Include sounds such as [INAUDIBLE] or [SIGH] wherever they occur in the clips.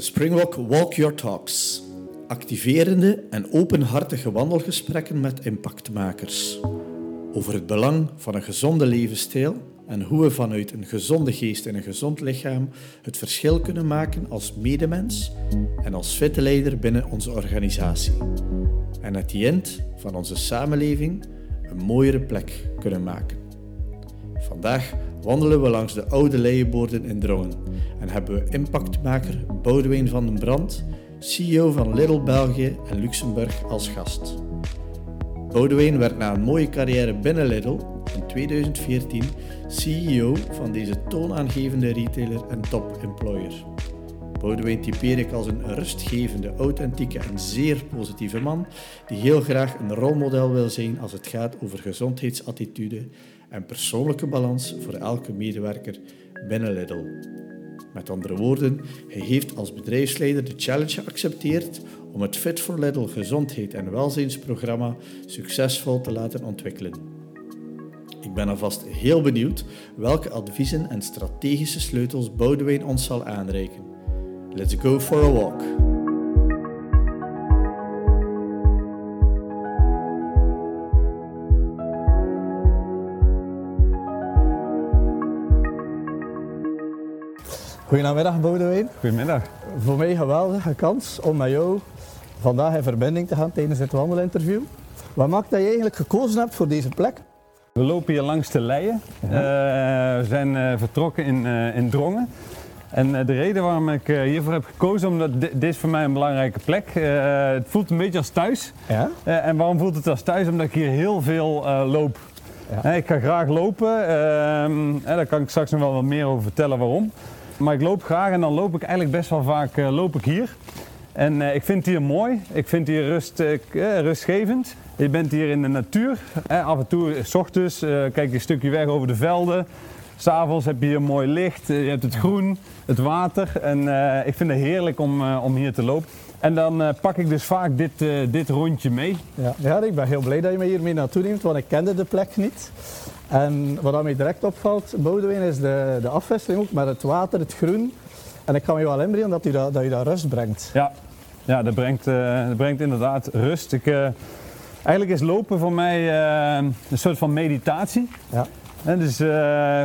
De Springbok Walk Your Talks. Activerende en openhartige wandelgesprekken met impactmakers. Over het belang van een gezonde levensstijl en hoe we vanuit een gezonde geest en een gezond lichaam het verschil kunnen maken als medemens en als fitte leider binnen onze organisatie. En at the end van onze samenleving een mooiere plek kunnen maken. Vandaag wandelen we langs de oude leienborden in Drongen en hebben we impactmaker Boudewijn van den Brand, CEO van Little België en Luxemburg als gast. Boudewijn werd na een mooie carrière binnen Lidl in 2014 CEO van deze toonaangevende retailer en top-employer. Boudewijn typeer ik als een rustgevende, authentieke en zeer positieve man die heel graag een rolmodel wil zijn als het gaat over gezondheidsattitude en persoonlijke balans voor elke medewerker binnen Lidl. Met andere woorden, hij heeft als bedrijfsleider de challenge geaccepteerd om het Fit for Lidl gezondheid en welzijnsprogramma succesvol te laten ontwikkelen. Ik ben alvast heel benieuwd welke adviezen en strategische sleutels Boudewijn ons zal aanreiken. Let's go for a walk. Goedemiddag Boudewijn. Goedemiddag. Voor mij een geweldige kans om met jou vandaag in verbinding te gaan tijdens het wandelinterview. Wat maakt dat je eigenlijk gekozen hebt voor deze plek? We lopen hier langs de Leien. Uh, we zijn uh, vertrokken in, uh, in Drongen. En de reden waarom ik hiervoor heb gekozen, omdat dit, dit is voor mij een belangrijke plek. het voelt een beetje als thuis. Ja? en waarom voelt het als thuis? Omdat ik hier heel veel loop. Ja. ik ga graag lopen. Ehm, daar kan ik straks nog wel wat meer over vertellen waarom. Maar ik loop graag en dan loop ik eigenlijk best wel vaak loop ik hier. En ik vind hier mooi. Ik vind hier rust, rustgevend. Je bent hier in de natuur. Af en toe, s ochtends, kijk je een stukje weg over de velden. S'avonds heb je hier mooi licht, je hebt het groen, het water. En ik vind het heerlijk om, om hier te lopen. En dan pak ik dus vaak dit, dit rondje mee. Ja. ja, ik ben heel blij dat je me hiermee naartoe neemt, want ik kende de plek niet. En wat mij direct opvalt, Boudewijn, is de, de afwisseling ook met het water, het groen. En ik kan me wel inbeelden dat je dat, dat, je dat rust brengt. Ja, ja dat, brengt, dat brengt inderdaad rust. Ik, eigenlijk is lopen voor mij een soort van meditatie. Ja. En dus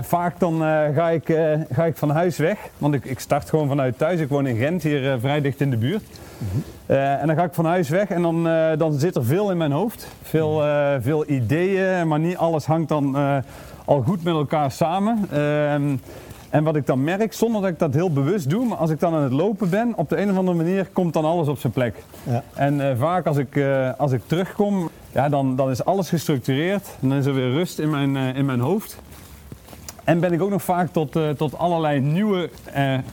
vaak dan ga, ik, ga ik van huis weg, want ik, ik, start gewoon vanuit thuis. Ik woon in Gent, hier vrij dicht in de buurt. Mm -hmm. en dan ga ik van huis weg en dan, dan zit er veel in mijn hoofd. Veel, veel ideeën, maar niet alles hangt dan al goed met elkaar samen. Ehm, en wat ik dan merk, zonder dat ik dat heel bewust doe, maar als ik dan aan het lopen ben, op de een of andere manier komt dan alles op zijn plek. Ja. En vaak als ik, als ik terugkom, ja, dan, dan is alles gestructureerd en dan is er weer rust in mijn, in mijn hoofd. En ben ik ook nog vaak tot, tot allerlei nieuwe,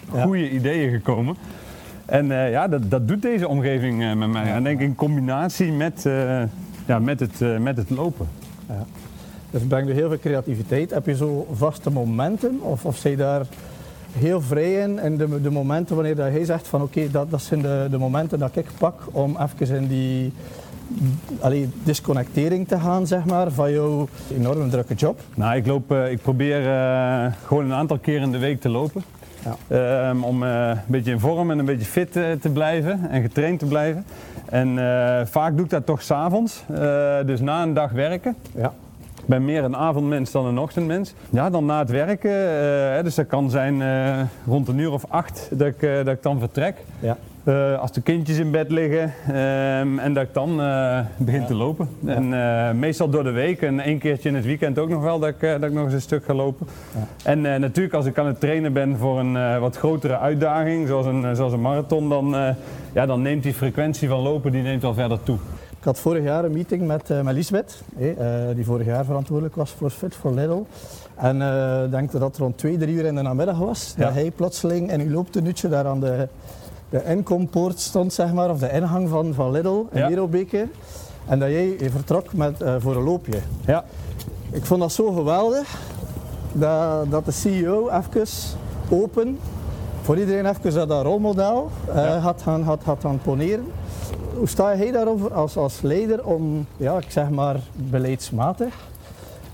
goede ja. ideeën gekomen. En ja, dat, dat doet deze omgeving met mij. Ja. En denk in combinatie met, ja, met, het, met het lopen. Ja. Dus brengt heel veel creativiteit. Heb je zo vaste momenten of, of zij daar heel vrij in? En de, de momenten wanneer dat hij zegt van oké, okay, dat, dat zijn de, de momenten dat ik pak om even in die allee, disconnectering te gaan zeg maar, van jouw enorm drukke job? Nou, ik, loop, ik probeer gewoon een aantal keer in de week te lopen. Ja. Um, om uh, een beetje in vorm en een beetje fit te blijven en getraind te blijven. En vaak doe ik dat toch s'avonds, dus na een dag werken. Ja. Ik ben meer een avondmens dan een ochtendmens. Ja, dan na het werken, dus dat kan zijn rond een uur of acht dat ik, dat ik dan vertrek. Ja. Uh, als de kindjes in bed liggen um, en dat ik dan uh, begin Ja. te lopen. Ja. En uh, meestal door de week en één keertje in het weekend ook nog wel dat ik, dat ik nog eens een stuk ga lopen. Ja. En natuurlijk als ik aan het trainen ben voor een wat grotere uitdaging, zoals een, zoals een marathon, dan, ja, dan neemt die frequentie van lopen die neemt wel verder toe. Ik had vorig jaar een meeting met, met Lisbeth, eh, die vorig jaar verantwoordelijk was voor Fit for Lidl. En ik denk dat het rond twee, drie uur in de namiddag was. Dat hij plotseling in uw looptenuutje daar aan de, de inkompoort stond, zeg maar, of de ingang van, van Lidl in Ja. Merelbeke. En dat jij vertrok met, uh, voor een loopje. Ja, Ik vond dat zo geweldig dat, dat de CEO even open, voor iedereen even dat, dat rolmodel uh, Ja. had, gaan, had, had gaan poneren. Hoe sta jij daarover als, als leider om, ja, ik zeg maar beleidsmatig,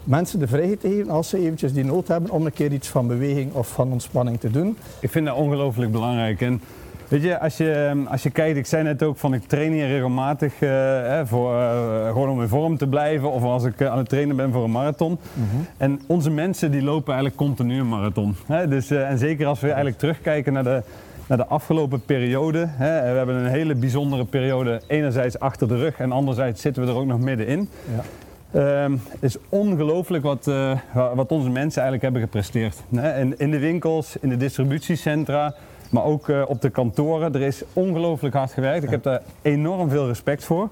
mensen de vrijheid te geven als ze eventjes die nood hebben om een keer iets van beweging of van ontspanning te doen? ik vind dat ongelooflijk belangrijk. En Weet je als, je, als je kijkt, ik zei net ook van ik train hier regelmatig uh, voor, uh, gewoon om in vorm te blijven of als ik aan het trainen ben voor een marathon. Mhm. En onze mensen die lopen eigenlijk continu een marathon. Hè? Dus, en zeker als we eigenlijk terugkijken naar de, naar de afgelopen periode. Hè? We hebben een hele bijzondere periode enerzijds achter de rug en anderzijds zitten we er ook nog middenin. Ja. Um, het is ongelooflijk wat, wat onze mensen eigenlijk hebben gepresteerd. In, in de winkels, in de distributiecentra, maar ook uh, op de kantoren. Er is ongelooflijk hard gewerkt. Ik heb daar enorm veel respect voor.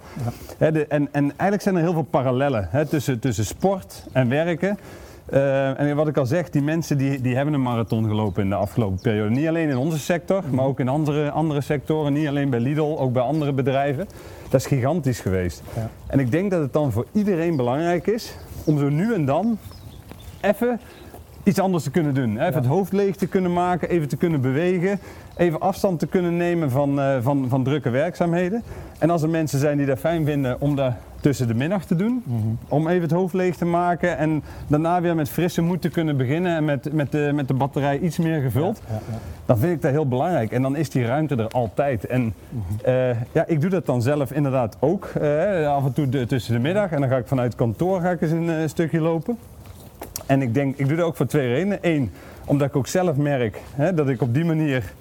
Ja. De, en, en, eigenlijk zijn er heel veel parallellen tussen, tussen sport en werken. Uh, en wat ik al zeg, die mensen die, die hebben een marathon gelopen in de afgelopen periode. Niet alleen in onze sector, maar ook in andere, andere sectoren. Niet alleen bij Lidl, ook bij andere bedrijven. Dat is gigantisch geweest. Ja. En ik denk dat het dan voor iedereen belangrijk is om zo nu en dan even iets anders te kunnen doen. Even het hoofd leeg te kunnen maken, even te kunnen bewegen, even afstand te kunnen nemen van, uh, van, van drukke werkzaamheden. En als er mensen zijn die dat fijn vinden om dat tussen de middag te doen, mhm. om even het hoofd leeg te maken en daarna weer met frisse moed te kunnen beginnen en met, met, de, met de batterij iets meer gevuld, ja, ja, dan vind ik dat heel belangrijk. En dan is die ruimte er altijd. En mhm. uh, ja, ik doe dat dan zelf inderdaad ook, uh, af en toe de, tussen de middag en dan ga ik vanuit kantoor ga ik eens een stukje lopen. En ik denk, ik doe dat ook voor twee redenen. Eén, omdat ik ook zelf merk hè, dat ik op die manier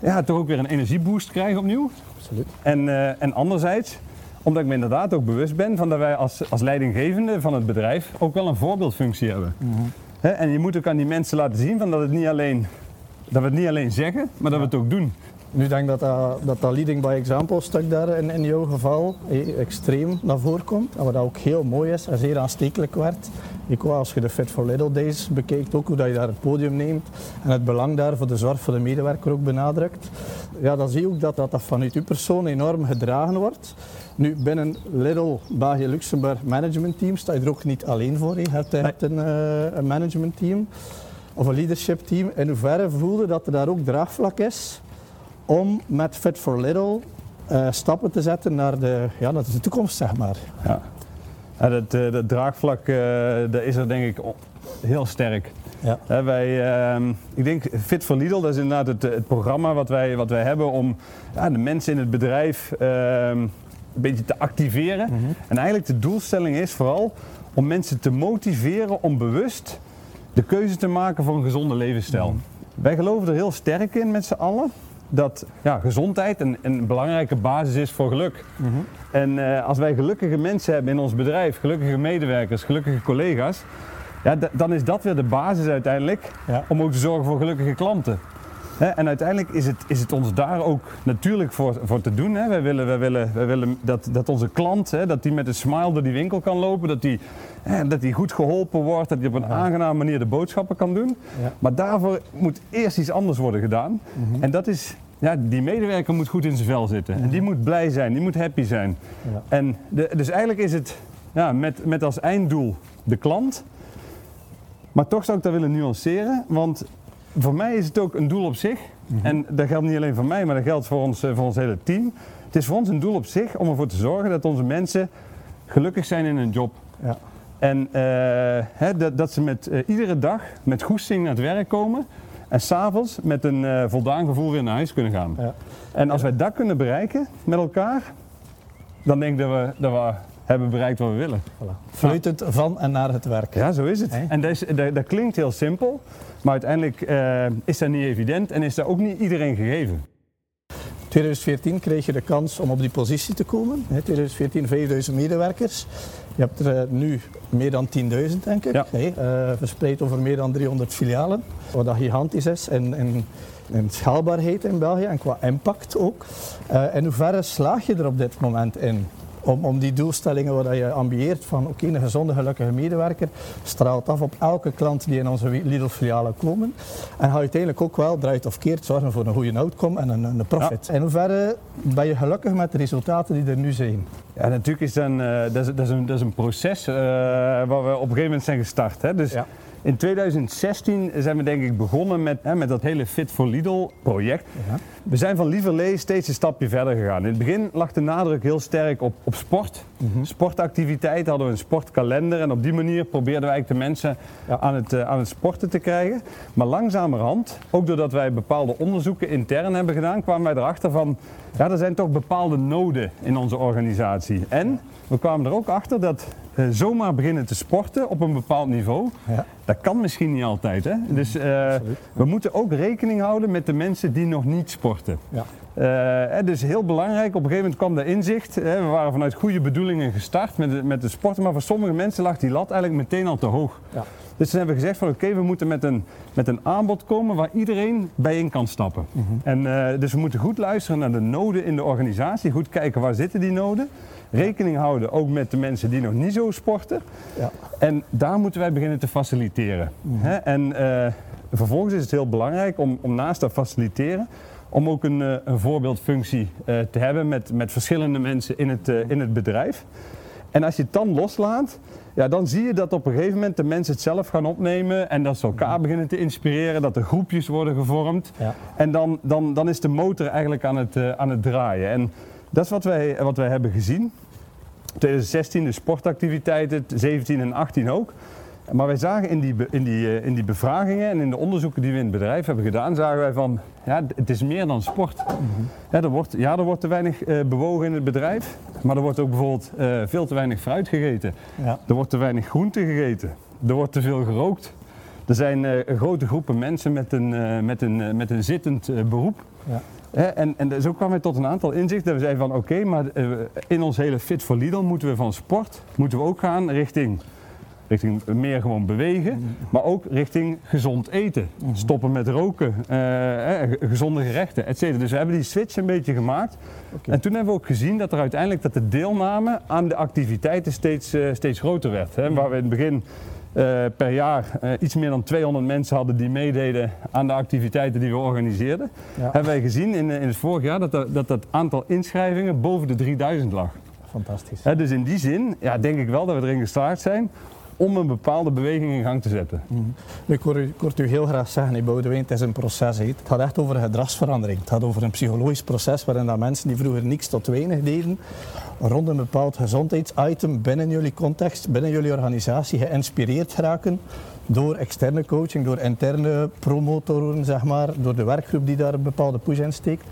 ja, toch ook weer een energieboost krijg opnieuw. Absoluut. En, uh, en anderzijds, omdat ik me inderdaad ook bewust ben van dat wij als, als leidinggevende van het bedrijf ook wel een voorbeeldfunctie hebben. Mm en je moet ook aan die mensen laten zien van dat, het niet alleen, dat we het niet alleen zeggen, maar dat we het ook doen. Nu denk ik dat dat, dat, dat leading by example stuk daar in, in jouw geval eh, extreem naar voren komt. En wat ook heel mooi is en zeer aanstekelijk werd. Ik wou, als je de Fit for Little Days bekijkt, ook hoe dat je daar het podium neemt en het belang daar voor de zorg voor de medewerker ook benadrukt. Ja, dan zie je ook dat dat, dat vanuit uw persoon enorm gedragen wordt. Nu, binnen Little België Luxemburg management team sta je er ook niet alleen voor. Je hebt, hebt een, uh, een management team of een leadership team. In hoeverre voelde dat er daar ook draagvlak is om met Fit for Little uh, stappen te zetten naar de, ja, naar de toekomst, zeg maar. Ja. ja dat, uh, dat draagvlak uh, dat is er denk ik heel sterk. Ja. wij, ehm, ik denk Fit for Lidl, dat is inderdaad het, het, programma wat wij, wat wij hebben om ja, de mensen in het bedrijf ehm, een beetje te activeren. Mm -hmm. En eigenlijk de doelstelling is vooral om mensen te motiveren om bewust de keuze te maken voor een gezonde levensstijl. Mm -hmm. Wij geloven er heel sterk in met z'n allen dat ja, gezondheid een, een, belangrijke basis is voor geluk. Mm -hmm. En uh, als wij gelukkige mensen hebben in ons bedrijf, gelukkige medewerkers, gelukkige collega's, ja, dan is dat weer de basis uiteindelijk ja. om ook te zorgen voor gelukkige klanten. En uiteindelijk is het, is het ons daar ook natuurlijk voor, voor te doen. Hè. Wij willen, wij willen, wij willen dat, dat onze klant hè, dat die met een smile door die winkel kan lopen, dat die, hè, dat die goed geholpen wordt, dat hij op een aangename manier de boodschappen kan doen. Ja. Maar daarvoor moet eerst iets anders worden gedaan. Mm -hmm. En dat is, ja, die medewerker moet goed in zijn vel zitten. En die moet blij zijn, die moet happy zijn. Ja. En de, dus eigenlijk is het ja, met, met als einddoel de klant. Maar toch zou ik dat willen nuanceren, want voor mij is het ook een doel op zich. Mm -hmm. En dat geldt niet alleen voor mij, maar dat geldt voor ons, voor ons hele team. Het is voor ons een doel op zich om ervoor te zorgen dat onze mensen gelukkig zijn in hun job. Ja. En uh, hè, dat, dat, ze met, uh, iedere dag met goesting naar het werk komen en s'avonds met een uh, voldaan gevoel weer naar huis kunnen gaan. Ja. En als wij dat kunnen bereiken met elkaar, dan denk ik dat we, dat we hebben bereikt wat we willen. Voilà. Fluitend van en naar het werk. Ja, zo is het. Hey. En dat, is, dat, dat, klinkt heel simpel, maar uiteindelijk uh, is dat niet evident en is dat ook niet iedereen gegeven. 2014 kreeg je de kans om op die positie te komen. 2014 5000 medewerkers. Je hebt er nu meer dan 10.000 denk ik. Ja. Hey, uh, verspreid over meer dan 300 filialen. Wat dat gigantisch is in, in, in schaalbaarheid in België en qua impact ook. Uh, in hoeverre slaag je er op dit moment in? Om, om die doelstellingen waar je ambieert van oké, okay, een gezonde, gelukkige medewerker straalt af op elke klant die in onze Lidl-filialen komen. En ga uiteindelijk ook wel, draait of keert, zorgen voor een goede outcome en een, een profit. Ja. In hoeverre ben je gelukkig met de resultaten die er nu zijn? Ja, natuurlijk is dat een, uh, dat is, dat is een, dat is een proces uh, waar we op een gegeven moment zijn gestart. Hè? Dus ja. In 2016 zijn we denk ik begonnen met, hè, met dat hele Fit for Lidl project. Ja. We zijn van lieverlee steeds een stapje verder gegaan. In het begin lag de nadruk heel sterk op, op sport. Mhm. Sportactiviteit hadden we een sportkalender en op die manier probeerden wij de mensen aan, het, aan het sporten te krijgen. Maar langzamerhand, ook doordat wij bepaalde onderzoeken intern hebben gedaan, kwamen wij erachter van, ja, er zijn toch bepaalde noden in onze organisatie. En we kwamen er ook achter dat uh, zomaar beginnen te sporten op een bepaald niveau, ja. dat kan misschien niet altijd. Hè? Dus uh, we moeten ook rekening houden met de mensen die nog niet sporten. Ja. Uh, dus heel belangrijk, op een gegeven moment kwam de inzicht. Hè, we waren vanuit goede bedoelingen gestart met de, met de sporten, maar voor sommige mensen lag die lat eigenlijk meteen al te hoog. Ja. Dus toen hebben we gezegd van oké, we moeten met een, met een aanbod komen waar iedereen bij in kan stappen. Mm -hmm. en, uh, dus we moeten goed luisteren naar de noden in de organisatie, goed kijken waar zitten die noden. Rekening houden ook met de mensen die nog niet zo sporten. Ja. En daar moeten wij beginnen te faciliteren. Mm -hmm. En uh, vervolgens is het heel belangrijk om, om naast dat faciliteren om ook een, uh, een voorbeeldfunctie uh, te hebben met, met verschillende mensen in het, uh, in het bedrijf. En als je het dan loslaat, ja, dan zie je dat op een gegeven moment de mensen het zelf gaan opnemen en dat ze elkaar beginnen te inspireren, dat er groepjes worden gevormd. Ja. En dan, dan, dan is de motor eigenlijk aan het, aan het draaien. En dat is wat wij, wat wij hebben gezien. 2016 de sportactiviteiten, 17 en 18 ook. Maar wij zagen in die, in, die, in die bevragingen en in de onderzoeken die we in het bedrijf hebben gedaan, zagen wij van, ja, het is meer dan sport. -hmm. ja, er wordt, ja, er wordt te weinig uh, bewogen in het bedrijf, maar er wordt ook bijvoorbeeld uh, veel te weinig fruit gegeten. Ja. Er wordt te weinig groente gegeten. Er wordt te veel gerookt. Er zijn uh, grote groepen mensen met een, met een, met een zittend beroep. Ja. En, en zo kwamen we tot een aantal inzichten. We zeiden van oké, okay, maar in ons hele Fit for Lidl moeten we van sport, moeten we ook gaan richting richting meer gewoon bewegen, maar ook richting gezond eten. Stoppen met roken, uh, eh, gezonde gerechten, et cetera. Dus we hebben die switch een beetje gemaakt. Okay. En toen hebben we ook gezien dat er uiteindelijk dat de deelname aan de activiteiten steeds, uh, steeds groter werd. Hè? Waar we in het begin uh, per jaar uh, iets meer dan 200 mensen hadden die meededen aan de activiteiten die we organiseerden, ja. hebben wij gezien in, in het vorig jaar dat, dat dat aantal inschrijvingen boven de 3000 lag. Fantastisch. Hè, dus in die zin ja, denk ik wel dat we erin gestart zijn om een bepaalde beweging in gang te zetten. -hmm. Ik, hoor u, heel graag zeggen, hey, Boudewijn, het is een proces. He. Het gaat echt over een gedragsverandering. Het gaat over een psychologisch proces waarin dat mensen die vroeger niks tot weinig deden, rond een bepaald gezondheidsitem binnen jullie context, binnen jullie organisatie geïnspireerd geraken door externe coaching, door interne promotoren, zeg maar, door de werkgroep die daar een bepaalde push in steekt,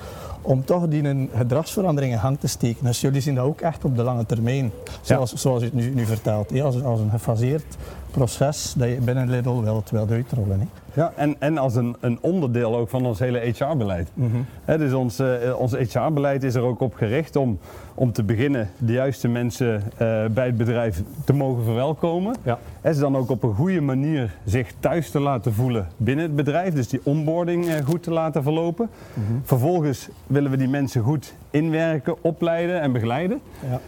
om toch die een gedragsverandering in gang te steken. Dus jullie zien dat ook echt op de lange termijn, zoals, ja. zoals u het nu, nu vertelt, als, als een gefaseerd proces dat je binnen Lidl wilt, wilt uitrollen. Hè. Ja, en, en als een, een onderdeel ook van ons hele HR-beleid. Mm -hmm. dus ons, uh, ons HR-beleid is er ook op gericht om, om te beginnen de juiste mensen uh, bij het bedrijf te mogen verwelkomen. Ja. En ze dan ook op een goede manier zich thuis te laten voelen binnen het bedrijf. Dus die onboarding uh, goed te laten verlopen. Mm -hmm. Vervolgens willen we die mensen goed inwerken, opleiden en begeleiden. Ja.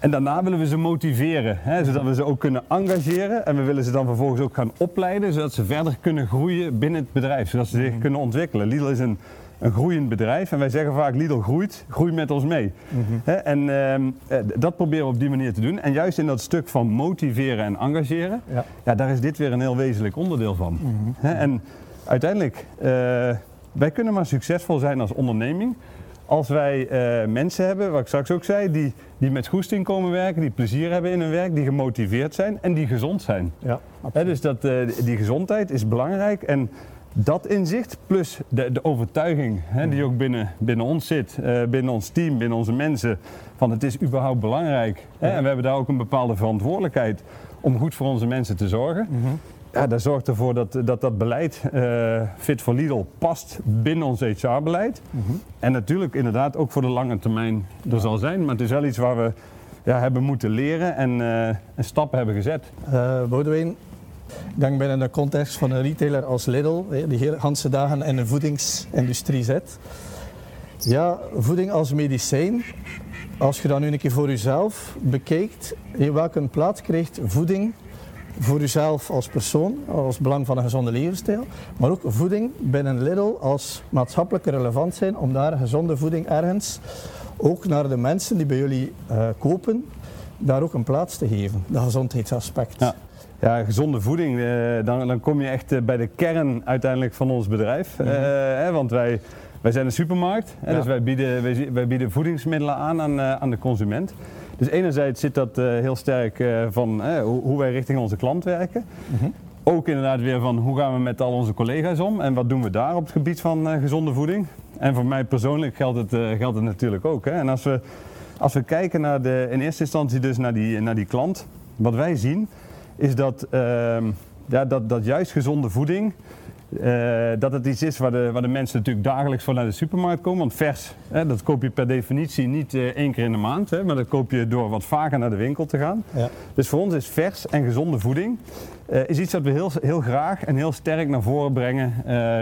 En daarna willen we ze motiveren, hè, zodat we ze ook kunnen engageren. En we willen ze dan vervolgens ook gaan opleiden, zodat ze verder kunnen groeien binnen het bedrijf. Zodat ze zich mm-hmm. kunnen ontwikkelen. Lidl is een, een groeiend bedrijf en wij zeggen vaak Lidl groeit, groei met ons mee. Mm-hmm. Hè, en uh, dat proberen we op die manier te doen. En juist in dat stuk van motiveren en engageren, ja. ja daar is dit weer een heel wezenlijk onderdeel van. Mm-hmm. Hè, en uiteindelijk, uh, wij kunnen maar succesvol zijn als onderneming als wij uh, mensen hebben, wat ik straks ook zei, die, die met goesting komen werken, die plezier hebben in hun werk, die gemotiveerd zijn en die gezond zijn. Ja, He, dus dat, uh, die gezondheid is belangrijk en dat inzicht plus de, de overtuiging hè, die ook binnen, binnen ons zit, uh, binnen ons team, binnen onze mensen, van het is überhaupt belangrijk. Hè, en we hebben daar ook een bepaalde verantwoordelijkheid om goed voor onze mensen te zorgen. Mm -hmm. Ja, dat zorgt ervoor dat dat, dat beleid uh, Fit for Lidl past binnen ons HR-beleid. Mm -hmm. En natuurlijk inderdaad ook voor de lange termijn er ja. zal zijn. Maar het is wel iets waar we ja, hebben moeten leren en, uh, en stappen hebben gezet. Uh, Boudewijn, ik denk binnen de context van een retailer als Lidl, die hele dagen in de voedingsindustrie zit. Ja, voeding als medicijn. Als je dat nu een keer voor jezelf bekijkt, in welke plaats krijgt voeding voor uzelf als persoon, als belang van een gezonde levensstijl, maar ook voeding binnen Lidl als maatschappelijk relevant zijn om daar gezonde voeding ergens, ook naar de mensen die bij jullie uh, kopen, daar ook een plaats te geven, dat gezondheidsaspect. Ja. Ja, gezonde voeding, uh, dan, dan kom je echt uh, bij de kern uiteindelijk van ons bedrijf. Mm -hmm. want wij, wij zijn een supermarkt, ja. dus wij bieden, wij, wij, bieden voedingsmiddelen aan aan, aan de consument. Dus enerzijds zit dat heel sterk van hoe, hoe, wij richting onze klant werken. Mhm. Ook inderdaad weer van hoe gaan we met al onze collega's om en wat doen we daar op het gebied van gezonde voeding. En voor mij persoonlijk geldt het, geldt het natuurlijk ook. Hè. En als we, als we kijken naar de, in eerste instantie dus naar die, naar die klant, wat wij zien is dat, ehm, ja, dat, dat juist gezonde voeding uh, dat het iets is waar de, waar de mensen natuurlijk dagelijks voor naar de supermarkt komen. Want vers, hè, dat koop je per definitie niet uh, één keer in de maand. Hè, maar dat koop je door wat vaker naar de winkel te gaan. Ja. Dus voor ons is vers en gezonde voeding uh, is iets dat we heel, heel graag en heel sterk naar voren brengen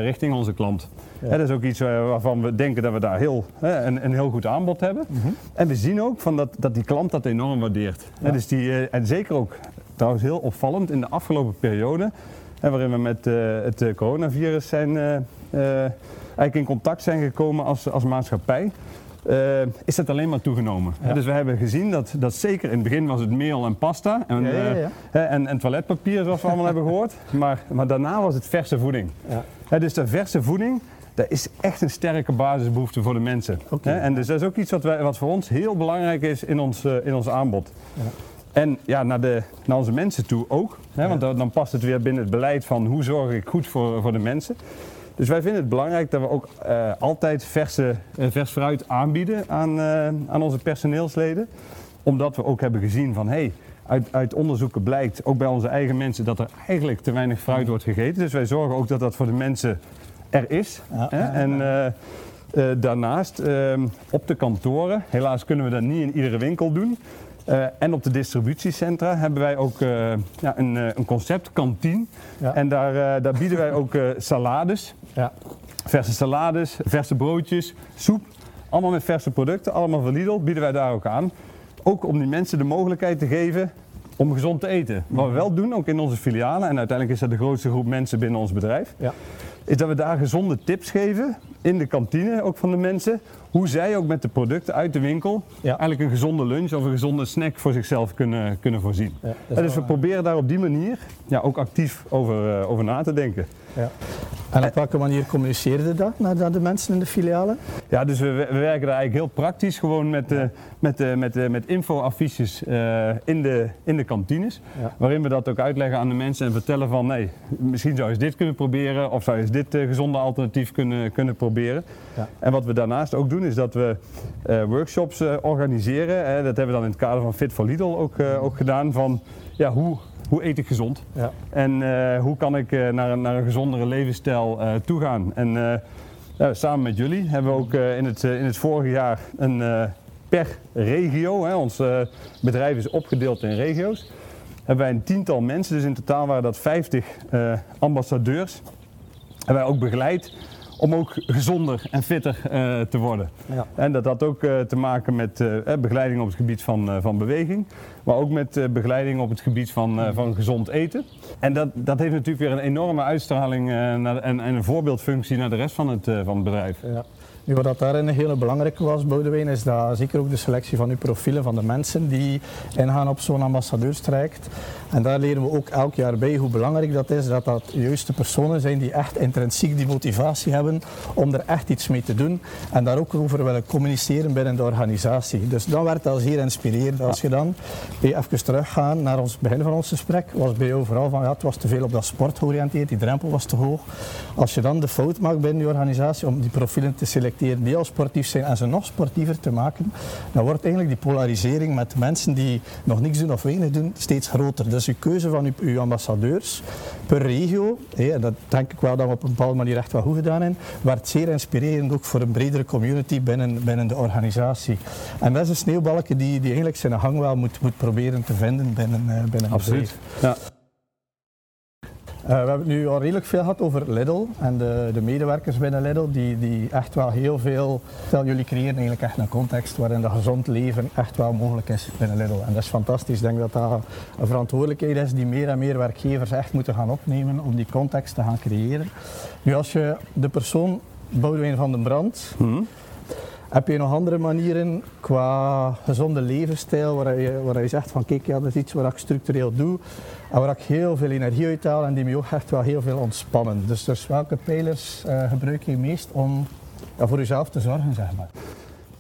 richting onze klant. Ja. dat is ook iets waarvan we denken dat we daar heel, een, een heel goed aanbod hebben. Mm En we zien ook van dat, dat die klant dat enorm waardeert. Ja. dus die, en zeker ook, trouwens heel opvallend, in de afgelopen periode en waarin we met uh, het eh, coronavirus zijn, uh, eigenlijk in contact zijn gekomen als, als maatschappij. is dat alleen maar toegenomen. Dus we hebben gezien dat, dat zeker in het begin was het meel en pasta en, ja, en, en, toiletpapier zoals we allemaal hebben gehoord. [LAUGHS] Maar, maar daarna was het verse voeding. dus de verse voeding, dat is echt een sterke basisbehoefte voor de mensen. En dus dat is ook iets wat, wij, wat voor ons heel belangrijk is in ons, in ons aanbod. En ja, naar, de, naar onze mensen toe ook. Hè, want dan, past het weer binnen het beleid van hoe zorg ik goed voor, voor de mensen. Dus wij vinden het belangrijk dat we ook uh, altijd verse, uh, vers fruit aanbieden aan, uh, aan onze personeelsleden. Omdat we ook hebben gezien van hey, uit, uit onderzoeken blijkt, ook bij onze eigen mensen, dat er eigenlijk te weinig fruit wordt gegeten. Dus wij zorgen ook dat dat voor de mensen er is. Ja, hè? En daarnaast ehm, op de kantoren, helaas kunnen we dat niet in iedere winkel doen. Uh, en op de distributiecentra hebben wij ook uh, ja, een, uh, een concept, kantine. Ja. En daar, daar bieden wij ook salades. Ja. Verse salades, verse broodjes, soep. Allemaal met verse producten, allemaal van Lidl, bieden wij daar ook aan. Ook om die mensen de mogelijkheid te geven om gezond te eten. Wat we wel doen, ook in onze filialen, en uiteindelijk is dat de grootste groep mensen binnen ons bedrijf, ja. is dat we daar gezonde tips geven in de kantine, ook van de mensen, hoe zij ook met de producten uit de winkel eigenlijk een gezonde lunch of een gezonde snack voor zichzelf kunnen, kunnen voorzien. Ja, dus we proberen daar op die manier ja, ook actief over, uh, over na te denken. Ja. En op welke manier communiceerde dat naar de mensen in de filialen? Ja, dus we, we werken daar eigenlijk heel praktisch gewoon met, uh, met, uh, met, uh, met infoaffiches in, de, in de kantines. Ja. Waarin we dat ook uitleggen aan de mensen en vertellen van nee, misschien zou je eens dit kunnen proberen of zou je eens dit gezonde alternatief kunnen, kunnen proberen. Ja. En wat we daarnaast ook doen is dat we workshops organiseren. dat hebben we dan in het kader van Fit for Lidl ook, ook gedaan van ja, hoe hoe eet ik gezond? Ja. En hoe kan ik naar, een, naar een gezondere levensstijl uh, toegaan? En samen met jullie hebben we ook in, het, in het vorige jaar een per regio, hè, ons bedrijf is opgedeeld in regio's, hebben wij een tiental mensen, dus in totaal waren dat 50 ambassadeurs, hebben wij ook begeleid om ook gezonder en fitter uh, te worden. Ja. En dat had ook uh, te maken met uh, begeleiding op het gebied van, van beweging, maar ook met begeleiding op het gebied van, van gezond eten. En dat, dat heeft natuurlijk weer een enorme uitstraling naar, en, en, een voorbeeldfunctie naar de rest van het, van het bedrijf. Ja. Nu, wat daarin een hele belangrijke was, Boudewijn, is dat zeker ook de selectie van uw profielen van de mensen die ingaan op zo'n ambassadeurstraject. En daar leren we ook elk jaar bij hoe belangrijk dat is, dat dat juist de personen zijn die echt intrinsiek die motivatie hebben om er echt iets mee te doen en daar ook over willen communiceren binnen de organisatie. Dus dan werd dat zeer inspirerend. Als je dan even teruggaan naar ons begin van ons gesprek, was bij jou vooral van ja, het was te veel op dat sport georiënteerd, die drempel was te hoog. Als je dan de fout maakt binnen die organisatie om die profielen te selecteren, die al sportief zijn en ze nog sportiever te maken, dan wordt eigenlijk die polarisering met mensen die nog niks doen of weinig doen steeds groter. Dus uw keuze van uw, uw ambassadeurs per regio, hé, dat denk ik wel dat we op een bepaalde manier echt wel goed gedaan hebben, werd zeer inspirerend ook voor een bredere community binnen, binnen de organisatie. En dat is een sneeuwbalkje die, die eigenlijk zijn hang wel moet, moet proberen te vinden binnen, uh, binnen Absoluut. Ja. Uh, we hebben nu al redelijk veel gehad over Lidl en de, de medewerkers binnen Lidl, die, die echt wel heel veel, stel jullie creëren eigenlijk echt een context waarin dat gezond leven echt wel mogelijk is binnen Lidl. En dat is fantastisch. Ik denk dat dat een verantwoordelijkheid is die meer en meer werkgevers echt moeten gaan opnemen om die context te gaan creëren. Nu als je de persoon Boudewijn van den Brand, hmm. Heb je nog andere manieren qua gezonde levensstijl waar je, waar je zegt van kijk, ja, dat is iets wat ik structureel doe en waar ik heel veel energie uit haal en die me ook echt wel heel veel ontspannen. Dus, dus welke pijlers uh, gebruik je meest om ja, voor jezelf te zorgen, zeg maar?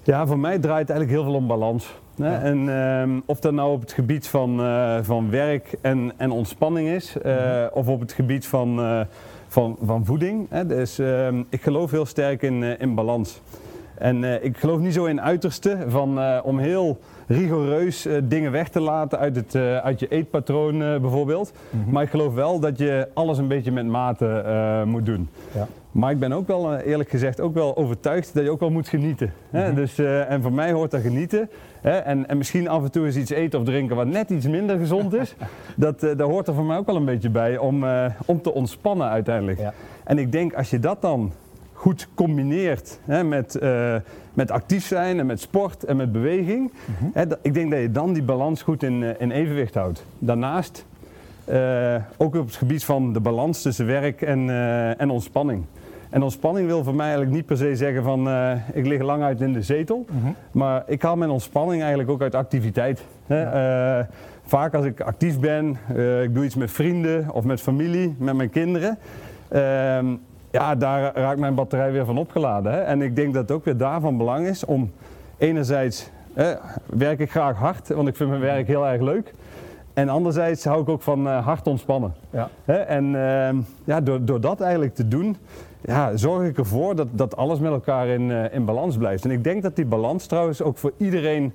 Ja, voor mij draait het eigenlijk heel veel om balans. Hè? En ehm, of dat nou op het gebied van, eh, van werk en, en ontspanning is, eh, Mhm. of op het gebied van, eh, van, van voeding. Hè? Dus ehm, ik geloof heel sterk in, eh, in balans. En eh, ik geloof niet zo in uiterste van eh, om heel rigoureus eh, dingen weg te laten uit, het, uit je eetpatroon bijvoorbeeld. Mhm. Maar ik geloof wel dat je alles een beetje met mate moet doen. Ja. Maar ik ben ook wel, eerlijk gezegd, ook wel overtuigd dat je ook wel moet genieten. Hè? Mhm. dus, en voor mij hoort dat genieten. Hè? En, en misschien af en toe eens iets eten of drinken wat net iets minder gezond is. [LAUGHS] dat, daar hoort er voor mij ook wel een beetje bij om, om te ontspannen uiteindelijk. Ja. En ik denk als je dat dan goed combineert hè, met, eh, met actief zijn en met sport en met beweging. Mhm. Hè, dat- ik denk dat je dan die balans goed in, eh, in evenwicht houdt. Daarnaast eh, ook op het gebied van de balans tussen werk en, en ontspanning. En ontspanning wil voor mij eigenlijk niet per se zeggen van ik lig lang uit in de zetel. Mhm. Maar ik haal mijn ontspanning eigenlijk ook uit activiteit. Hè. Vaak als ik actief ben, ik doe iets met vrienden of met familie, met mijn kinderen. ehm, ja, daar raakt mijn batterij weer van opgeladen. Hè. En ik denk dat het ook weer daarvan belang is om enerzijds eh, werk ik graag hard, want ik vind mijn werk heel erg leuk. En anderzijds hou ik ook van eh, hard ontspannen. Ja. Hè, en ehm, ja, door, door dat eigenlijk te doen, ja, zorg ik ervoor dat, dat alles met elkaar in, eh, in balans blijft. En ik denk dat die balans trouwens ook voor iedereen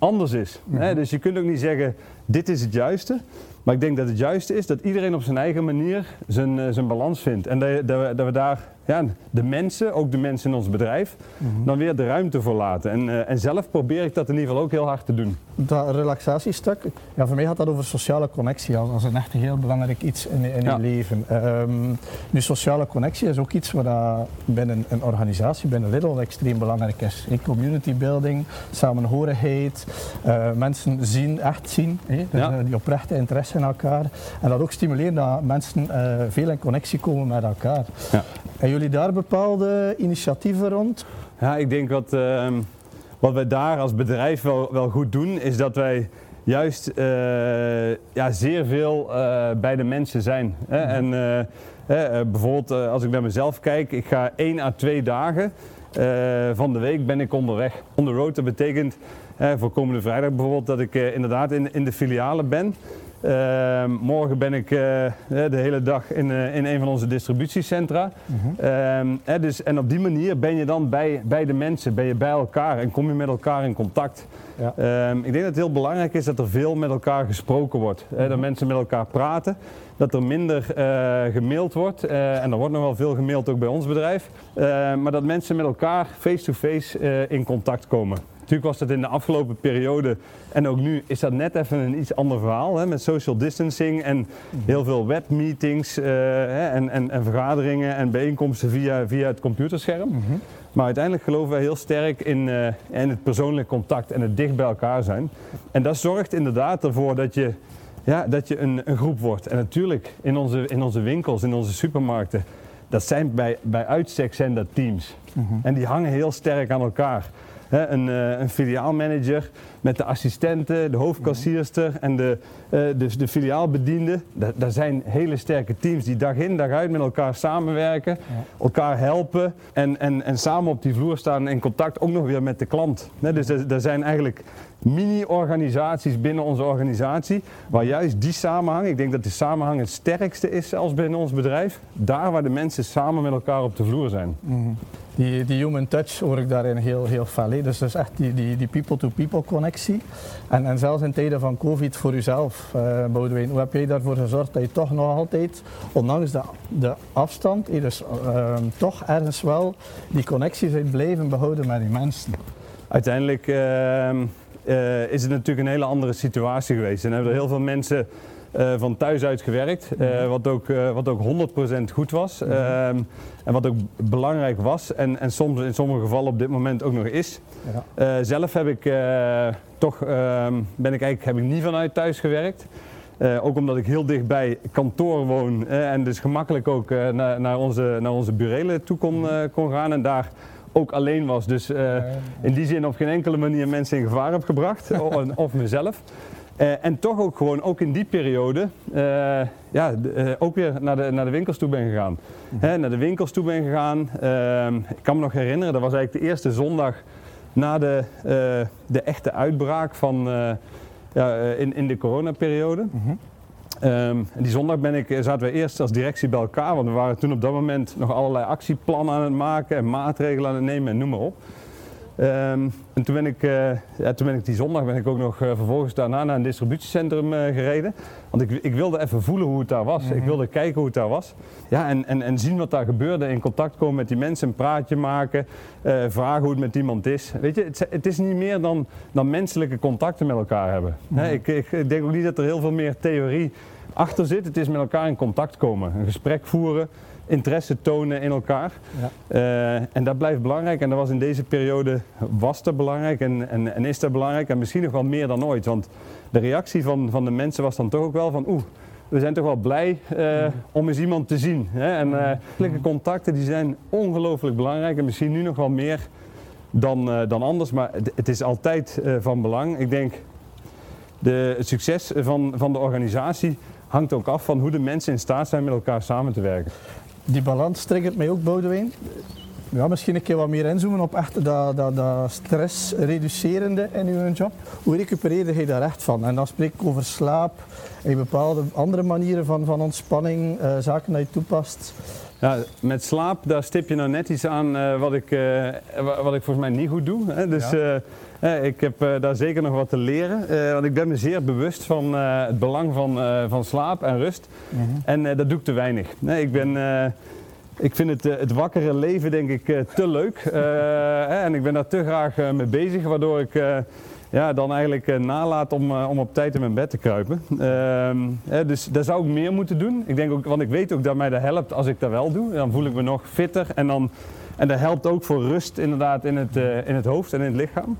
anders is. Hè? Mhm. Dus je kunt ook niet zeggen, dit is het juiste. Maar ik denk dat het juiste is dat iedereen op zijn eigen manier zijn, eh, zijn balans vindt. En dat, dat we daar ja, de mensen, ook de mensen in ons bedrijf, Mhm. dan weer de ruimte voor laten. En, eh, en zelf probeer ik dat in ieder geval ook heel hard te doen. Dat relaxatiestuk, ja, voor mij gaat dat over sociale connectie als, een echt heel belangrijk iets in, in Ja. je leven. Ehm nu, sociale connectie is ook iets wat binnen een organisatie, binnen Lidl, extreem belangrijk is. Community building, samenhorigheid, eh, mensen zien, echt zien. Dus, Ja. eh, die oprechte interesse in elkaar. En dat ook stimuleren dat mensen veel in connectie komen met elkaar. Ja. En jullie daar bepaalde initiatieven rond? Ja, ik denk wat, ehm, wat wij daar als bedrijf wel, wel goed doen, is dat wij juist eh, ja, zeer veel eh, bij de mensen zijn. Hè? En eh, bijvoorbeeld als ik bij mezelf kijk, ik ga één à twee dagen van de week ben ik onderweg. On the road, dat betekent voor komende vrijdag bijvoorbeeld dat ik inderdaad in, in de filialen ben. Ehm, morgen ben ik eh, de hele dag in, eh, in een van onze distributiecentra. Ehm, hè, dus, en op die manier ben je dan bij, bij de mensen, ben je bij elkaar en kom je met elkaar in contact. Ja. Ehm, ik denk dat het heel belangrijk is dat er veel met elkaar gesproken wordt. Hè, dat mensen met elkaar praten, dat er minder eh, gemaild wordt. eh, en er wordt nog wel veel gemaild ook bij ons bedrijf. Eh, maar dat mensen met elkaar face-to-face eh, in contact komen. Natuurlijk was dat in de afgelopen periode en ook nu is dat net even een iets ander verhaal hè, met social distancing en heel veel webmeetings hè, en, en, en vergaderingen en bijeenkomsten via, via het computerscherm. Maar uiteindelijk geloven wij heel sterk in, eh, in het persoonlijk contact en het dicht bij elkaar zijn. En dat zorgt inderdaad ervoor dat je, ja, dat je een, een groep wordt. En natuurlijk in onze, in onze winkels, in onze supermarkten, dat zijn bij, bij uitstek zijn dat teams. En die hangen heel sterk aan elkaar. Een, eh, een filiaalmanager met de assistenten, de hoofdkassierster en de, eh, dus de filiaalbediende. Dat, dat zijn hele sterke teams die dag in dag uit met elkaar samenwerken, elkaar helpen en, en, en samen op die vloer staan in contact ook nog weer met de klant. Dus er, er zijn eigenlijk mini-organisaties binnen onze organisatie waar juist die samenhang, ik denk dat de samenhang het sterkste is zelfs binnen ons bedrijf, daar waar de mensen samen met elkaar op de vloer zijn. Die, die human touch hoor ik daarin heel, heel fel. hè. Dus, dus echt die, die, die people-to-people connectie. En, en zelfs in tijden van COVID voor uzelf, Boudewijn, hoe heb jij daarvoor gezorgd dat je toch nog altijd, ondanks de, de afstand, dus ehm, toch ergens wel die connecties in blijven behouden met die mensen? Uiteindelijk ehm, eh, is het natuurlijk een hele andere situatie geweest. En hebben er heel veel mensen eh, van thuis uit gewerkt, eh, wat, ook, wat ook 100% goed was. Ehm, en wat ook belangrijk was en, en soms in sommige gevallen op dit moment ook nog is. Ja. Eh, zelf heb ik eh, toch ehm, ben ik eigenlijk heb ik niet vanuit thuis gewerkt. Eh, ook omdat ik heel dicht bij kantoor woon en dus gemakkelijk ook naar, naar, onze, naar onze burelen toe kon, eh, kon gaan en daar ook alleen was. Dus in die zin op geen enkele manier mensen in gevaar heb gebracht, [LAUGHS] of mezelf. En toch ook gewoon, ook in die periode, ja, ook weer naar de, naar de winkels toe ben gegaan. Hè, naar de winkels toe ben gegaan. Ehm, ik kan me nog herinneren, dat was eigenlijk de eerste zondag na de, de echte uitbraak van, ja, in, in de coronaperiode. Mm en die zondag ben ik, zaten we eerst als directie bij elkaar, want we waren toen op dat moment nog allerlei actieplannen aan het maken en maatregelen aan het nemen en noem maar op. Ehm, en toen ben, ik, uh, ja, toen ben ik die zondag ben ik ook nog uh, vervolgens daarna naar een distributiecentrum uh, gereden. Want ik, ik, wilde even voelen hoe het daar was. Ik mhm. wilde kijken hoe het daar was. Ja, en, en, en zien wat daar gebeurde. In contact komen met die mensen, een praatje maken. vragen hoe het met iemand is. Weet je, het, het, is niet meer dan, dan menselijke contacten met elkaar hebben. Mhm. ik, ik denk ook niet dat er heel veel meer theorie achter zit. Het is met elkaar in contact komen. Een gesprek voeren interesse tonen in elkaar. Ja. Uh, en dat blijft belangrijk en dat was in deze periode was dat belangrijk en, en, en, is dat belangrijk en misschien nog wel meer dan ooit. Want de reactie van, van de mensen was dan toch ook wel van oeh, we zijn toch wel blij uh, om eens iemand te zien. Hè? En uh, contacten die zijn ongelooflijk belangrijk en misschien nu nog wel meer dan, uh, dan anders, maar het, het is altijd van belang. Ik denk de, het succes van, van de organisatie hangt ook af van hoe de mensen in staat zijn met elkaar samen te werken die balans triggert mij ook, Boudewijn. Ja, misschien een keer wat meer inzoomen op echt dat, dat, dat stressreducerende in uw job. Hoe recupereerde je daar echt van? En dan spreek ik over slaap en bepaalde andere manieren van, van ontspanning, uh, zaken die je toepast. Ja, met slaap, daar stip je nou net iets aan uh, wat, ik, uh, wat ik volgens mij niet goed doe. Hè? Dus ja. Ik heb daar zeker nog wat te leren. want ik ben me zeer bewust van het belang van, van slaap en rust. -huh. En dat doe ik te weinig. Ik ben ik vind het, het wakkere leven denk ik te leuk. [LAUGHS] en ik ben daar te graag mee bezig, waardoor ik ja, dan eigenlijk nalaat om, om op tijd in mijn bed te kruipen. Ehm, dus daar zou ik meer moeten doen. Ik denk ook, want ik weet ook dat mij dat helpt als ik dat wel doe. Dan voel ik me nog fitter en, dan, en dat helpt ook voor rust inderdaad in het, in het hoofd en in het lichaam.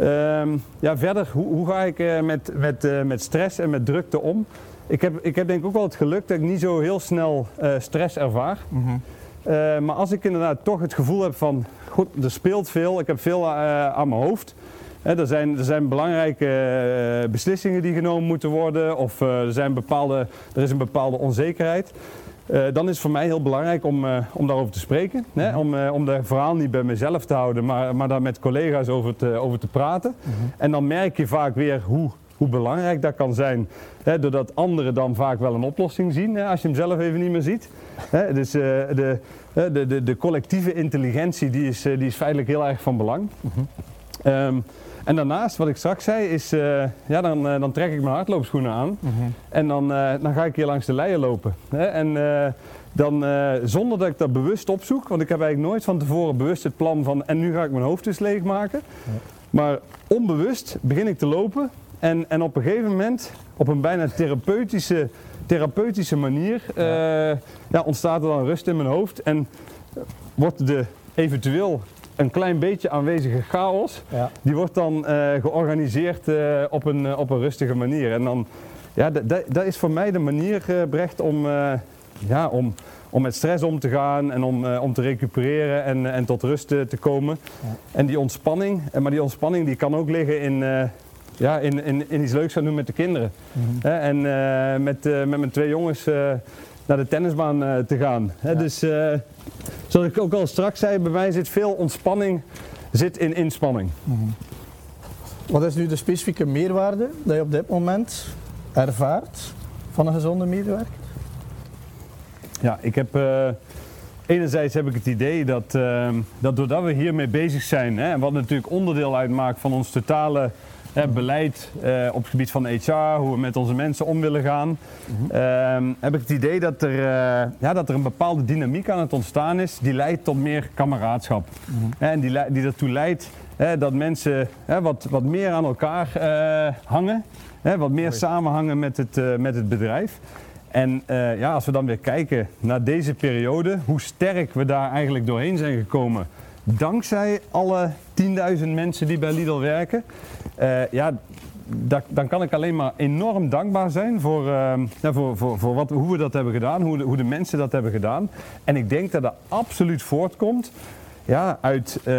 Um, ja, verder, hoe, hoe ga ik met, met, met stress en met drukte om? Ik heb, ik heb denk ik ook wel het geluk dat ik niet zo heel snel uh, stress ervaar. Mm -hmm. uh, maar als ik inderdaad toch het gevoel heb van, goed, er speelt veel, ik heb veel aan mijn hoofd. er, zijn, er zijn belangrijke beslissingen die genomen moeten worden of er, zijn bepaalde, er is een bepaalde onzekerheid. Dan is het voor mij heel belangrijk om, om daarover te spreken. Hè? Mhm. Om, om dat verhaal niet bij mezelf te houden, maar, maar daar met collega's over te, over te praten. Mm -hmm. En dan merk je vaak weer hoe hoe belangrijk dat kan zijn. Hè, doordat anderen dan vaak wel een oplossing zien, hè, als je hem zelf even niet meer ziet. Hè, dus uh, de, de, de, de, collectieve intelligentie die is, uh, die is feitelijk heel erg van belang. Mm -hmm. um, en daarnaast, wat ik straks zei, is uh, ja, dan, dan trek ik mijn hardloopschoenen aan. Mm -hmm. En dan, dan ga ik hier langs de leien lopen. Hè, en dan, zonder dat ik dat bewust opzoek, want ik heb eigenlijk nooit van tevoren bewust het plan van en nu ga ik mijn hoofd eens leegmaken. Ja. Maar onbewust begin ik te lopen en, en op een gegeven moment, op een bijna therapeutische, therapeutische manier, ja. Ja, ontstaat er dan rust in mijn hoofd. En wordt de eventueel een klein beetje aanwezige chaos, ja. die wordt dan uh, georganiseerd uh, op, een, op een rustige manier. En dan, ja, dat is voor mij de manier, Brecht, om, ja, om, om met stress om te gaan en om, om te recupereren en, en tot rust te komen. Ja. En die ontspanning, maar die ontspanning die kan ook liggen in ja, in, in, in iets leuks gaan doen met de kinderen. Mm -hmm. en uh, met, uh, met mijn twee jongens uh, naar de tennisbaan te gaan. Ja. Dus zoals ik ook al straks zei, bij mij zit veel ontspanning zit in inspanning. -hmm. Wat is nu de specifieke meerwaarde dat je op dit moment ervaart van een gezonde medewerker? Ja, ik heb Enerzijds heb ik het idee dat, uh, dat doordat we hiermee bezig zijn, hè, wat natuurlijk onderdeel uitmaakt van ons totale beleid uh, op het gebied van HR, hoe we met onze mensen om willen gaan, mm -hmm. uh, heb ik het idee dat er, uh, ja, dat er een bepaalde dynamiek aan het ontstaan is die leidt tot meer kameraadschap. Mm -hmm. En die, die ertoe leidt dat mensen wat, wat meer aan elkaar eh, hangen, wat meer samenhangen met het, met het bedrijf. En ja, als we dan weer kijken naar deze periode, hoe sterk we daar eigenlijk doorheen zijn gekomen dankzij alle 10.000 mensen die bij Lidl werken, uh, ja, dan kan ik alleen maar enorm dankbaar zijn voor, ja, voor, voor, voor wat, hoe we dat hebben gedaan, hoe de, hoe de mensen dat hebben gedaan. En ik denk dat dat absoluut voortkomt ja, uit, uh,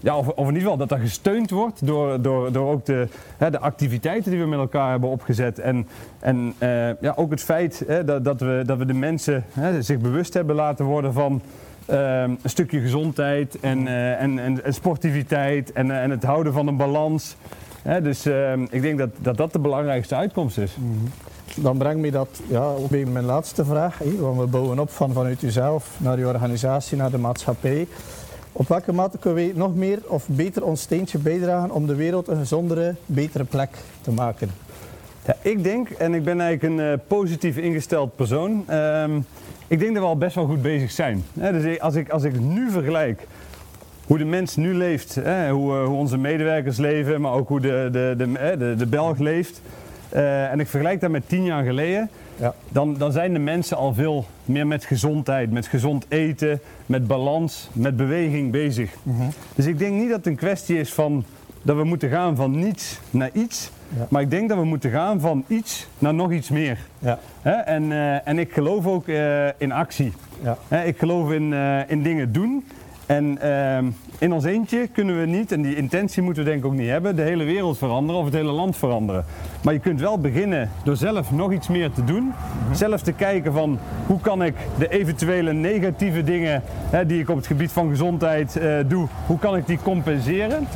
ja, of, of, in ieder geval dat dat gesteund wordt door, door, door ook de, hè, de activiteiten die we met elkaar hebben opgezet. En, en uh, ja, ook het feit hè, dat, dat, we, dat we de mensen hè, zich bewust hebben laten worden van ehm, een stukje gezondheid en, eh, en, en, en sportiviteit en, eh, en het houden van een balans. Hè, dus ehm, ik denk dat, dat dat de belangrijkste uitkomst is. Dan brengt me dat ja, ook bij mijn laatste vraag. Want we bouwen op van vanuit jezelf naar je organisatie, naar de maatschappij. Op welke mate kunnen wij nog meer of beter ons steentje bijdragen om de wereld een gezondere, betere plek te maken? Ja, ik denk, en ik ben eigenlijk een eh, positief ingesteld persoon, ehm, ik denk dat we al best wel goed bezig zijn. Dus als ik, als ik nu vergelijk hoe de mens nu leeft, hoe, eh, hoe onze medewerkers leven, maar ook hoe de, de, de, de, de Belg leeft, eh, en ik vergelijk dat met tien jaar geleden, Ja. dan, dan zijn de mensen al veel meer met gezondheid, met gezond eten, met balans, met beweging bezig. Dus ik denk niet dat het een kwestie is van dat we moeten gaan van niets naar iets, Ja. maar ik denk dat we moeten gaan van iets naar nog iets meer. Ja? En, eh, en ik geloof ook eh, in actie. ja, ik geloof in, eh, in dingen doen. En in ons eentje kunnen we niet, en die intentie moeten we denk ik ook niet hebben, de hele wereld veranderen of het hele land veranderen. Maar je kunt wel beginnen door zelf nog iets meer te doen. Zelf te kijken van hoe kan ik de eventuele negatieve dingen hè, die ik op het gebied van gezondheid doe, hoe kan ik die compenseren?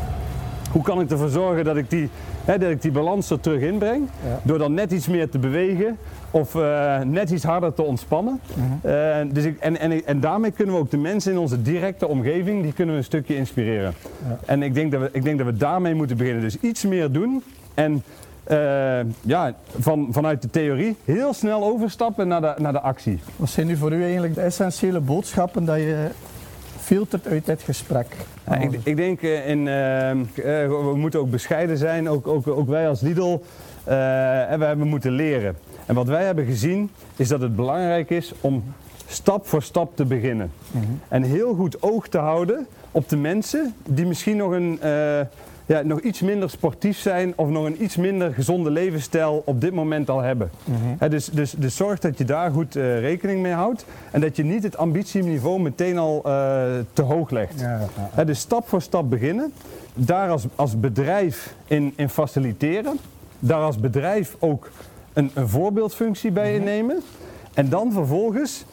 Hoe kan ik ervoor zorgen dat ik die, hè, dat ik die balans er terug inbreng? Ja. Door dan net iets meer te bewegen of eh, net iets harder te ontspannen. Eh, dus ik, en, en, en daarmee kunnen we ook de mensen in onze directe omgeving, die kunnen we een stukje inspireren. Ja. En ik denk, dat we, ik denk dat we daarmee moeten beginnen. Dus iets meer doen en eh, ja, van, vanuit de theorie heel snel overstappen naar de, naar de actie. Wat zijn nu voor u eigenlijk de essentiële boodschappen dat je filtert uit dit gesprek? Ja, ik, ik denk, eh, in, eh, eh, we moeten ook bescheiden zijn, ook, ook, ook wij als Lidl. en we hebben moeten leren. En wat wij hebben gezien is dat het belangrijk is om stap voor stap te beginnen. En heel goed oog te houden op de mensen die misschien nog, een, ja, nog iets minder sportief zijn of nog een iets minder gezonde levensstijl op dit moment al hebben. Hè, dus, dus, dus zorg dat je daar goed eh, rekening mee houdt en dat je niet het ambitieniveau meteen al eh, te hoog legt. Ja, dus stap voor stap beginnen. Daar als, als bedrijf in, in faciliteren. Daar als bedrijf ook een, een voorbeeldfunctie bij innemen. En dan vervolgens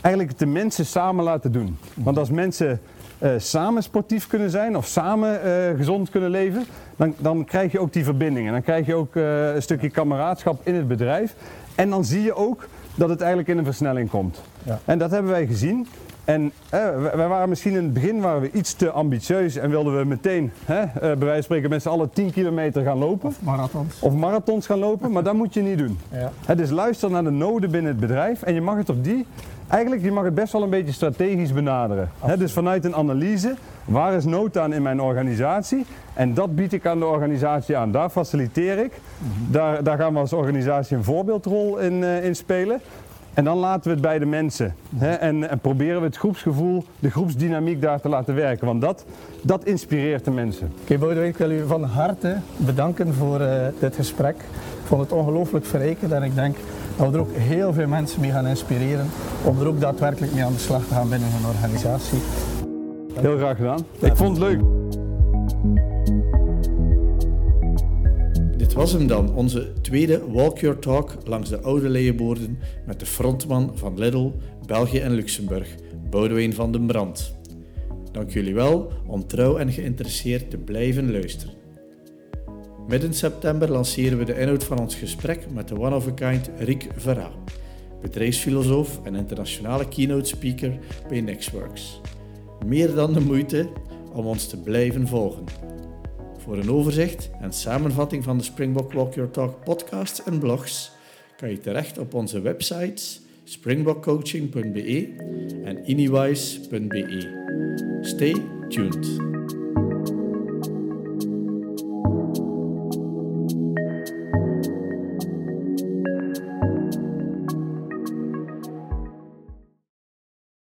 eigenlijk de mensen samen laten doen. Want als mensen eh, samen sportief kunnen zijn of samen eh, gezond kunnen leven, dan, dan krijg je ook die verbinding. En dan krijg je ook eh, een stukje kameraadschap in het bedrijf. En dan zie je ook dat het eigenlijk in een versnelling komt. Ja. En dat hebben wij gezien. En wij- waren misschien in het begin waren we iets te ambitieus en wilden we meteen, hè, bij wijze van spreken, met z'n allen 10 kilometer gaan lopen. Marathons. Of marathons gaan lopen, maar dat moet je niet doen. Ja. Hè, dus luister naar de noden binnen het bedrijf en je mag het op die, eigenlijk je mag het best wel een beetje strategisch benaderen. Dus vanuit een analyse, waar is nood aan in mijn organisatie? En dat bied ik aan de organisatie aan. Daar faciliteer ik. Daar, daar gaan we als organisatie een voorbeeldrol in, eh, in spelen. En dan laten we het bij de mensen. En, en proberen we het groepsgevoel, de groepsdynamiek daar te laten werken. Want dat, dat inspireert de mensen. Oké, Boudewijn, ik wil u van harte bedanken voor eh, dit gesprek. Ik vond het ongelooflijk verrijkend en ik denk dat we er ook heel veel mensen mee gaan inspireren om er ook daadwerkelijk mee aan de slag te gaan binnen hun organisatie. Heel graag gedaan. Ik vond het leuk. Dit was hem dan, onze tweede Walk Your Talk langs de oude leienboorden met de frontman van Lidl, België en Luxemburg, Boudewijn van den Brand. Dank jullie wel om trouw en geïnteresseerd te blijven luisteren. Midden september lanceren we de inhoud van ons gesprek met de one-of-a-kind Riek Verra, bedrijfsfilosoof en internationale keynote speaker bij Nextworks. Meer dan de moeite om ons te blijven volgen. Voor een overzicht en samenvatting van de Springbok Walk Your Talk podcasts en blogs kan je terecht op onze websites springbokcoaching.be en inywise.be. Stay tuned.